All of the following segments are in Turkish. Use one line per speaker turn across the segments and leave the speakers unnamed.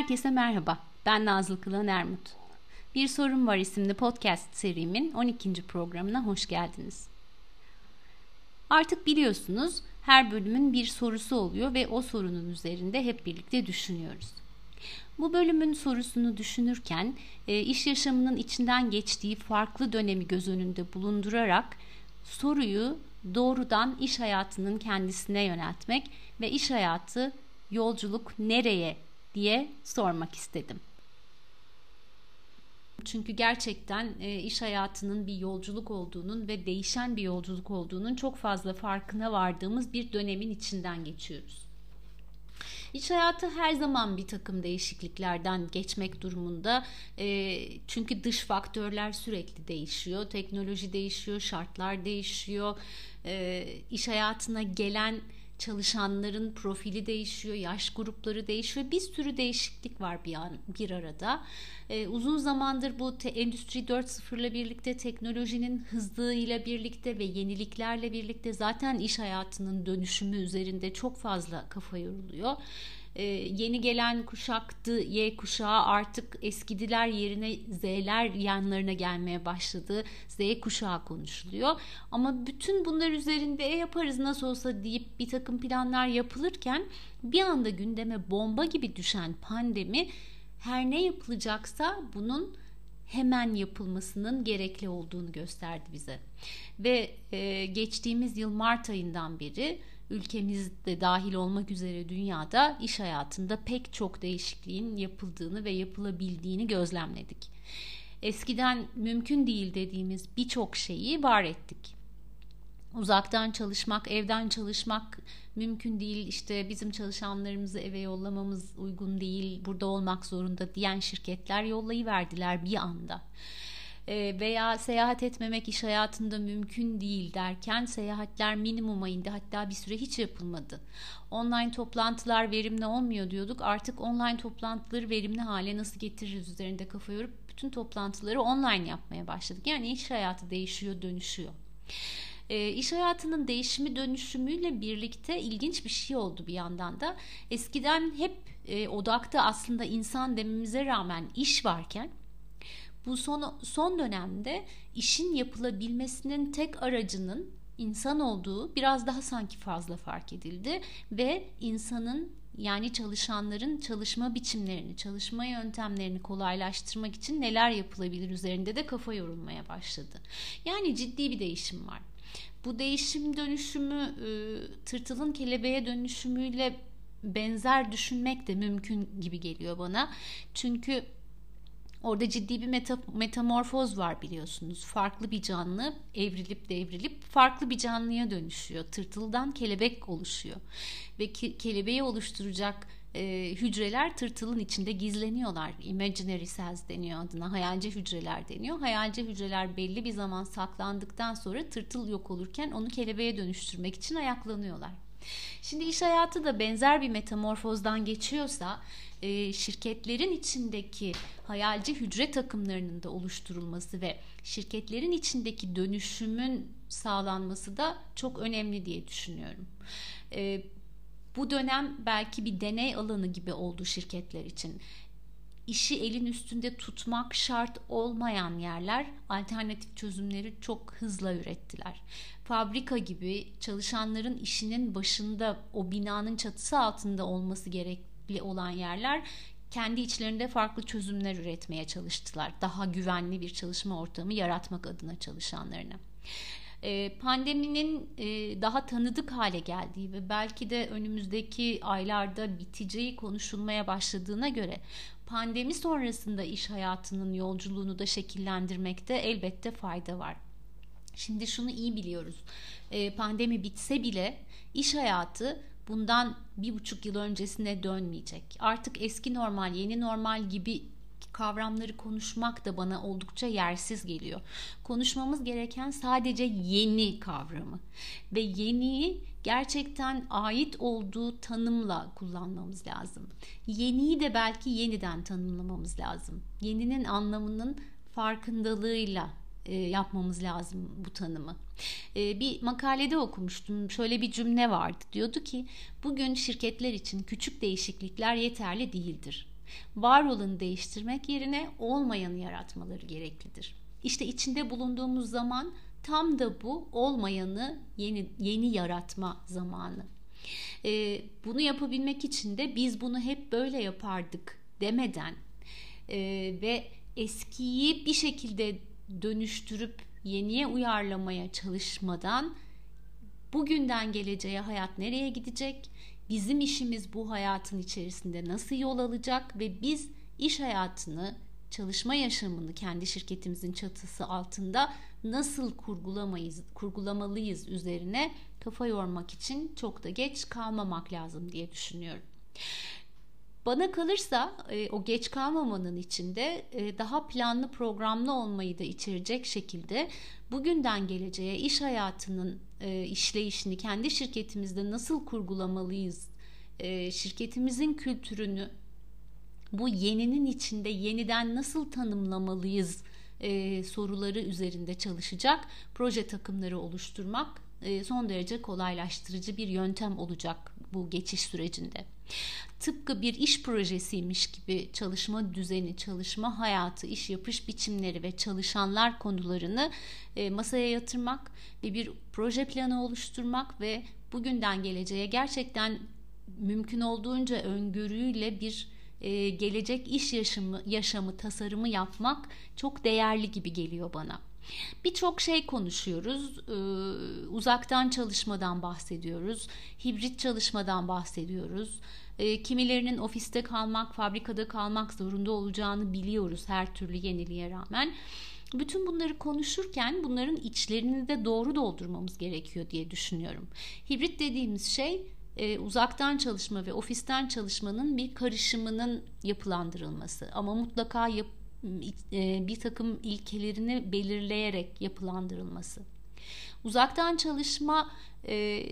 Herkese merhaba. Ben Nazlı Kılan Ermut. Bir Sorun Var isimli podcast serimin 12. programına hoş geldiniz. Artık biliyorsunuz her bölümün bir sorusu oluyor ve o sorunun üzerinde hep birlikte düşünüyoruz. Bu bölümün sorusunu düşünürken e, iş yaşamının içinden geçtiği farklı dönemi göz önünde bulundurarak soruyu doğrudan iş hayatının kendisine yöneltmek ve iş hayatı yolculuk nereye diye sormak istedim. Çünkü gerçekten e, iş hayatının bir yolculuk olduğunun ve değişen bir yolculuk olduğunun çok fazla farkına vardığımız bir dönemin içinden geçiyoruz. İş hayatı her zaman bir takım değişikliklerden geçmek durumunda. E, çünkü dış faktörler sürekli değişiyor. Teknoloji değişiyor, şartlar değişiyor. E, iş hayatına gelen çalışanların profili değişiyor, yaş grupları değişiyor. Bir sürü değişiklik var bir an bir arada. Ee, uzun zamandır bu te, Endüstri 4.0 ile birlikte teknolojinin hızlığıyla birlikte ve yeniliklerle birlikte zaten iş hayatının dönüşümü üzerinde çok fazla kafa yoruluyor e, yeni gelen kuşaktı Y kuşağı artık eskidiler yerine Z'ler yanlarına gelmeye başladı. Z kuşağı konuşuluyor. Ama bütün bunlar üzerinde e, yaparız nasıl olsa deyip bir takım planlar yapılırken bir anda gündeme bomba gibi düşen pandemi her ne yapılacaksa bunun hemen yapılmasının gerekli olduğunu gösterdi bize. Ve e, geçtiğimiz yıl Mart ayından beri ülkemizde dahil olmak üzere dünyada iş hayatında pek çok değişikliğin yapıldığını ve yapılabildiğini gözlemledik. Eskiden mümkün değil dediğimiz birçok şeyi var ettik. Uzaktan çalışmak, evden çalışmak mümkün değil. İşte bizim çalışanlarımızı eve yollamamız uygun değil. Burada olmak zorunda diyen şirketler yollayı verdiler bir anda. E, veya seyahat etmemek iş hayatında mümkün değil derken seyahatler minimuma indi hatta bir süre hiç yapılmadı. Online toplantılar verimli olmuyor diyorduk artık online toplantıları verimli hale nasıl getiririz üzerinde kafa yorup bütün toplantıları online yapmaya başladık. Yani iş hayatı değişiyor dönüşüyor. E, iş hayatının değişimi dönüşümüyle birlikte ilginç bir şey oldu bir yandan da. Eskiden hep e, odakta aslında insan dememize rağmen iş varken bu son, son dönemde işin yapılabilmesinin tek aracının insan olduğu biraz daha sanki fazla fark edildi ve insanın yani çalışanların çalışma biçimlerini, çalışma yöntemlerini kolaylaştırmak için neler yapılabilir üzerinde de kafa yorulmaya başladı. Yani ciddi bir değişim var. Bu değişim dönüşümü e, tırtılın kelebeğe dönüşümüyle benzer düşünmek de mümkün gibi geliyor bana. Çünkü Orada ciddi bir meta, metamorfoz var biliyorsunuz. Farklı bir canlı evrilip devrilip farklı bir canlıya dönüşüyor. Tırtıldan kelebek oluşuyor. Ve ke, kelebeği oluşturacak e, hücreler tırtılın içinde gizleniyorlar. Imaginary cells deniyor adına. Hayalci hücreler deniyor. Hayalci hücreler belli bir zaman saklandıktan sonra tırtıl yok olurken onu kelebeğe dönüştürmek için ayaklanıyorlar. Şimdi iş hayatı da benzer bir metamorfozdan geçiyorsa e, şirketlerin içindeki hayalci hücre takımlarının da oluşturulması ve şirketlerin içindeki dönüşümün sağlanması da çok önemli diye düşünüyorum. E, bu dönem belki bir deney alanı gibi oldu şirketler için işi elin üstünde tutmak şart olmayan yerler alternatif çözümleri çok hızla ürettiler. Fabrika gibi çalışanların işinin başında o binanın çatısı altında olması gerekli olan yerler kendi içlerinde farklı çözümler üretmeye çalıştılar. Daha güvenli bir çalışma ortamı yaratmak adına çalışanlarına. Ee, pandeminin e, daha tanıdık hale geldiği ve belki de önümüzdeki aylarda biteceği konuşulmaya başladığına göre pandemi sonrasında iş hayatının yolculuğunu da şekillendirmekte elbette fayda var. Şimdi şunu iyi biliyoruz. Ee, pandemi bitse bile iş hayatı bundan bir buçuk yıl öncesine dönmeyecek. Artık eski normal, yeni normal gibi kavramları konuşmak da bana oldukça yersiz geliyor. Konuşmamız gereken sadece yeni kavramı ve yeniyi gerçekten ait olduğu tanımla kullanmamız lazım. Yeniyi de belki yeniden tanımlamamız lazım. Yeninin anlamının farkındalığıyla e, yapmamız lazım bu tanımı. E, bir makalede okumuştum. Şöyle bir cümle vardı. Diyordu ki bugün şirketler için küçük değişiklikler yeterli değildir. Var olanı değiştirmek yerine olmayanı yaratmaları gereklidir. İşte içinde bulunduğumuz zaman tam da bu olmayanı yeni yeni yaratma zamanı. E, bunu yapabilmek için de biz bunu hep böyle yapardık demeden e, ve eskiyi bir şekilde dönüştürüp yeniye uyarlamaya çalışmadan bugünden geleceğe hayat nereye gidecek? Bizim işimiz bu hayatın içerisinde nasıl yol alacak ve biz iş hayatını, çalışma yaşamını kendi şirketimizin çatısı altında nasıl kurgulamayız, kurgulamalıyız üzerine kafa yormak için çok da geç kalmamak lazım diye düşünüyorum. Bana kalırsa e, o geç kalmamanın içinde e, daha planlı programlı olmayı da içerecek şekilde bugünden geleceğe iş hayatının e, işleyişini kendi şirketimizde nasıl kurgulamalıyız, şirketimizin kültürünü bu yeninin içinde yeniden nasıl tanımlamalıyız e, soruları üzerinde çalışacak proje takımları oluşturmak e, son derece kolaylaştırıcı bir yöntem olacak bu geçiş sürecinde. Tıpkı bir iş projesiymiş gibi çalışma düzeni, çalışma hayatı, iş yapış biçimleri ve çalışanlar konularını e, masaya yatırmak ve bir proje planı oluşturmak ve bugünden geleceğe gerçekten mümkün olduğunca öngörüyle bir e, gelecek iş yaşamı, yaşamı tasarımı yapmak çok değerli gibi geliyor bana. Birçok şey konuşuyoruz. Ee, uzaktan çalışmadan bahsediyoruz. Hibrit çalışmadan bahsediyoruz. Ee, kimilerinin ofiste kalmak, fabrikada kalmak zorunda olacağını biliyoruz her türlü yeniliğe rağmen. Bütün bunları konuşurken bunların içlerini de doğru doldurmamız gerekiyor diye düşünüyorum. Hibrit dediğimiz şey e, uzaktan çalışma ve ofisten çalışmanın bir karışımının yapılandırılması. Ama mutlaka yap, e, bir takım ilkelerini belirleyerek yapılandırılması. Uzaktan çalışma e,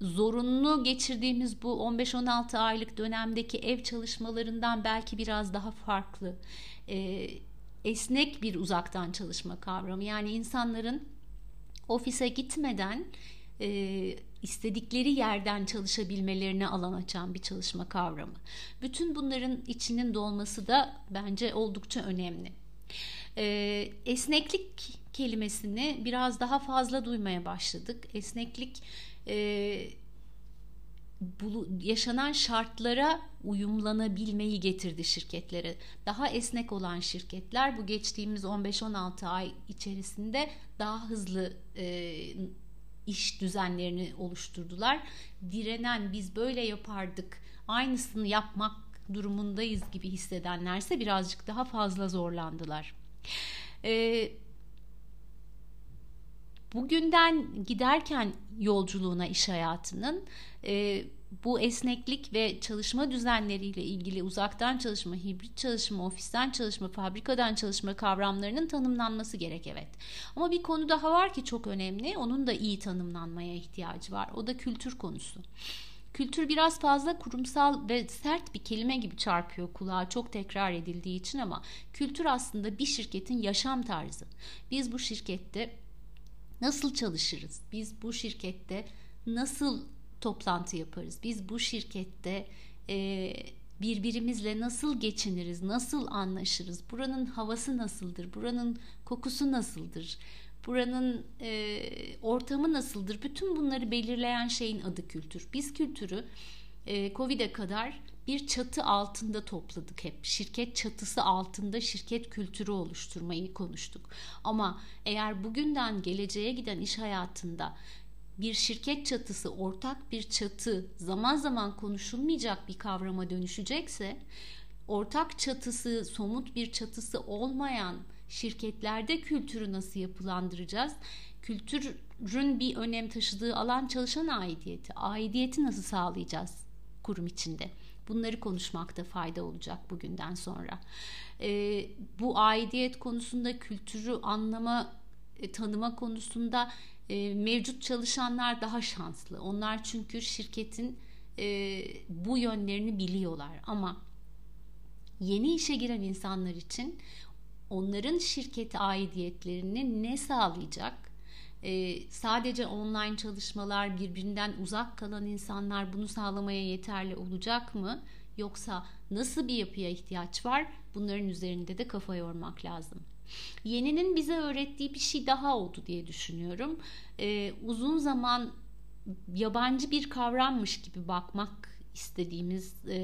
zorunlu geçirdiğimiz bu 15-16 aylık dönemdeki ev çalışmalarından belki biraz daha farklı. E, esnek bir uzaktan çalışma kavramı. Yani insanların ofise gitmeden e, istedikleri yerden çalışabilmelerine alan açan bir çalışma kavramı. Bütün bunların içinin dolması da bence oldukça önemli. E, esneklik kelimesini biraz daha fazla duymaya başladık. Esneklik e, bu, yaşanan şartlara uyumlanabilmeyi getirdi şirketlere. Daha esnek olan şirketler bu geçtiğimiz 15-16 ay içerisinde daha hızlı e, iş düzenlerini oluşturdular. Direnen biz böyle yapardık, aynısını yapmak durumundayız gibi hissedenlerse birazcık daha fazla zorlandılar. Ee, bugünden giderken yolculuğuna iş hayatının e, bu esneklik ve çalışma düzenleriyle ilgili uzaktan çalışma, hibrit çalışma, ofisten çalışma, fabrikadan çalışma kavramlarının tanımlanması gerek evet. Ama bir konu daha var ki çok önemli. Onun da iyi tanımlanmaya ihtiyacı var. O da kültür konusu. Kültür biraz fazla kurumsal ve sert bir kelime gibi çarpıyor kulağa çok tekrar edildiği için ama kültür aslında bir şirketin yaşam tarzı. Biz bu şirkette nasıl çalışırız? Biz bu şirkette nasıl toplantı yaparız? Biz bu şirkette e, birbirimizle nasıl geçiniriz? Nasıl anlaşırız? Buranın havası nasıldır? Buranın kokusu nasıldır? Buranın e, ortamı nasıldır? Bütün bunları belirleyen şeyin adı kültür. Biz kültürü e, Covid'e kadar bir çatı altında topladık hep. Şirket çatısı altında şirket kültürü oluşturmayı konuştuk. Ama eğer bugünden geleceğe giden iş hayatında bir şirket çatısı, ortak bir çatı zaman zaman konuşulmayacak bir kavrama dönüşecekse, ortak çatısı, somut bir çatısı olmayan şirketlerde kültürü nasıl yapılandıracağız? Kültürün bir önem taşıdığı alan çalışan aidiyeti. Aidiyeti nasıl sağlayacağız kurum içinde? Bunları konuşmakta fayda olacak bugünden sonra. Ee, bu aidiyet konusunda kültürü anlama, e, tanıma konusunda e, mevcut çalışanlar daha şanslı. Onlar çünkü şirketin e, bu yönlerini biliyorlar ama yeni işe giren insanlar için onların şirkete aidiyetlerini ne sağlayacak? Ee, sadece online çalışmalar birbirinden uzak kalan insanlar bunu sağlamaya yeterli olacak mı? Yoksa Nasıl bir yapıya ihtiyaç var? Bunların üzerinde de kafa yormak lazım. Yeninin bize öğrettiği bir şey daha oldu diye düşünüyorum. Ee, uzun zaman yabancı bir kavrammış gibi bakmak istediğimiz e,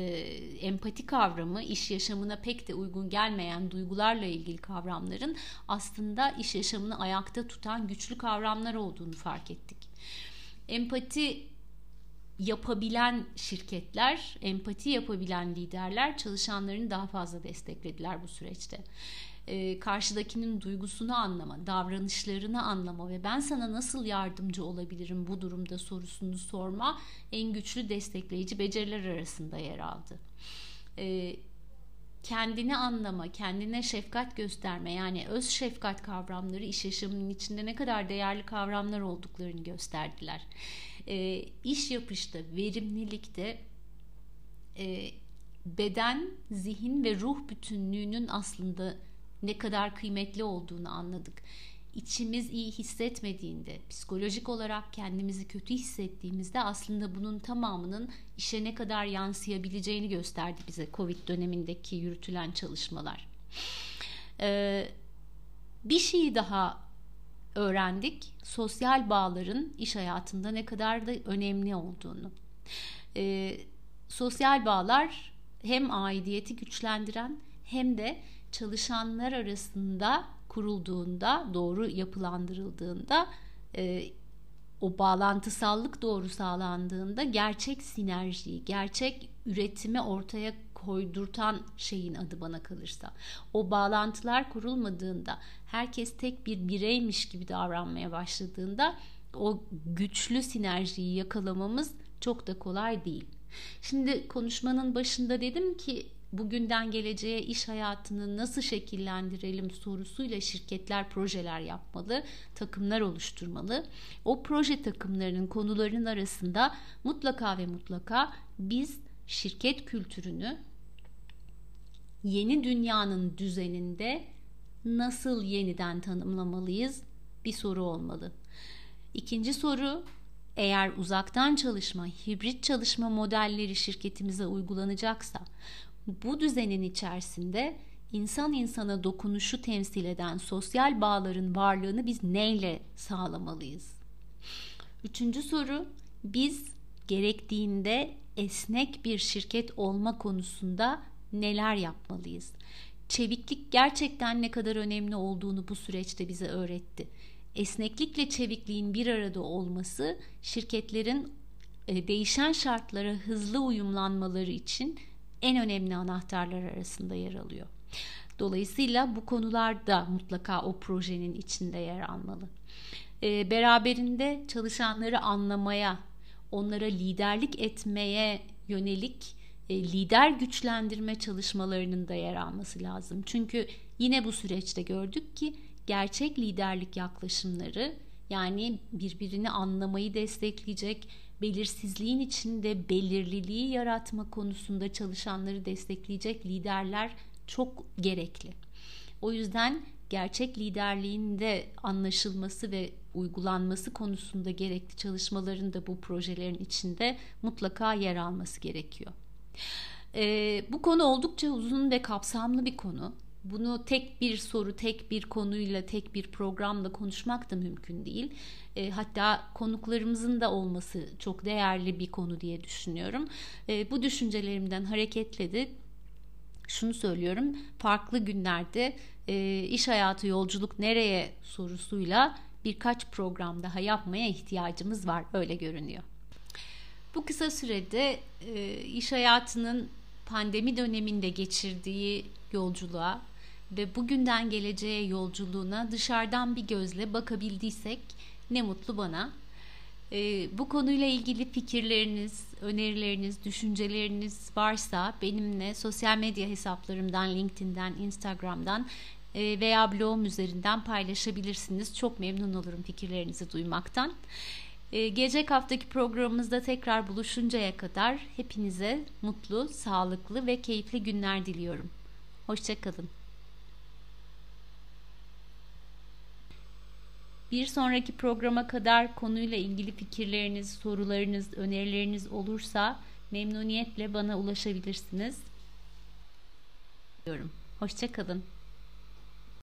empati kavramı iş yaşamına pek de uygun gelmeyen duygularla ilgili kavramların aslında iş yaşamını ayakta tutan güçlü kavramlar olduğunu fark ettik. Empati yapabilen şirketler, empati yapabilen liderler çalışanlarını daha fazla desteklediler bu süreçte e, karşıdakinin duygusunu anlama, davranışlarını anlama ve ben sana nasıl yardımcı olabilirim bu durumda sorusunu sorma en güçlü destekleyici beceriler arasında yer aldı. E, kendini anlama, kendine şefkat gösterme yani öz şefkat kavramları iş yaşamının içinde ne kadar değerli kavramlar olduklarını gösterdiler. E, iş yapışta, verimlilikte e, beden, zihin ve ruh bütünlüğünün aslında ne kadar kıymetli olduğunu anladık. İçimiz iyi hissetmediğinde, psikolojik olarak kendimizi kötü hissettiğimizde aslında bunun tamamının işe ne kadar yansıyabileceğini gösterdi bize Covid dönemindeki yürütülen çalışmalar. Ee, bir şeyi daha öğrendik. Sosyal bağların iş hayatında ne kadar da önemli olduğunu. Ee, sosyal bağlar hem aidiyeti güçlendiren hem de çalışanlar arasında kurulduğunda, doğru yapılandırıldığında e, o bağlantısallık doğru sağlandığında gerçek sinerjiyi, gerçek üretimi ortaya koydurtan şeyin adı bana kalırsa. O bağlantılar kurulmadığında, herkes tek bir bireymiş gibi davranmaya başladığında o güçlü sinerjiyi yakalamamız çok da kolay değil. Şimdi konuşmanın başında dedim ki bugünden geleceğe iş hayatını nasıl şekillendirelim sorusuyla şirketler projeler yapmalı, takımlar oluşturmalı. O proje takımlarının konularının arasında mutlaka ve mutlaka biz şirket kültürünü yeni dünyanın düzeninde nasıl yeniden tanımlamalıyız bir soru olmalı. İkinci soru eğer uzaktan çalışma, hibrit çalışma modelleri şirketimize uygulanacaksa bu düzenin içerisinde insan insana dokunuşu temsil eden sosyal bağların varlığını biz neyle sağlamalıyız? Üçüncü soru, biz gerektiğinde esnek bir şirket olma konusunda neler yapmalıyız? Çeviklik gerçekten ne kadar önemli olduğunu bu süreçte bize öğretti. Esneklikle çevikliğin bir arada olması şirketlerin e, değişen şartlara hızlı uyumlanmaları için en önemli anahtarlar arasında yer alıyor. Dolayısıyla bu konular da mutlaka o projenin içinde yer almalı. E, beraberinde çalışanları anlamaya, onlara liderlik etmeye yönelik e, lider güçlendirme çalışmalarının da yer alması lazım. Çünkü yine bu süreçte gördük ki gerçek liderlik yaklaşımları yani birbirini anlamayı destekleyecek, belirsizliğin içinde belirliliği yaratma konusunda çalışanları destekleyecek liderler çok gerekli. O yüzden gerçek liderliğin de anlaşılması ve uygulanması konusunda gerekli çalışmaların da bu projelerin içinde mutlaka yer alması gerekiyor. Ee, bu konu oldukça uzun ve kapsamlı bir konu bunu tek bir soru, tek bir konuyla, tek bir programla konuşmak da mümkün değil. E, hatta konuklarımızın da olması çok değerli bir konu diye düşünüyorum. E, bu düşüncelerimden hareketle de şunu söylüyorum. Farklı günlerde e, iş hayatı yolculuk nereye sorusuyla birkaç program daha yapmaya ihtiyacımız var. Öyle görünüyor. Bu kısa sürede e, iş hayatının pandemi döneminde geçirdiği yolculuğa ve bugünden geleceğe yolculuğuna dışarıdan bir gözle bakabildiysek ne mutlu bana. E, bu konuyla ilgili fikirleriniz, önerileriniz, düşünceleriniz varsa benimle sosyal medya hesaplarımdan, LinkedIn'den, Instagram'dan e, veya blogum üzerinden paylaşabilirsiniz. Çok memnun olurum fikirlerinizi duymaktan. E, gelecek haftaki programımızda tekrar buluşuncaya kadar hepinize mutlu, sağlıklı ve keyifli günler diliyorum. Hoşçakalın. Bir sonraki programa kadar konuyla ilgili fikirleriniz, sorularınız, önerileriniz olursa memnuniyetle bana ulaşabilirsiniz. Hoşçakalın.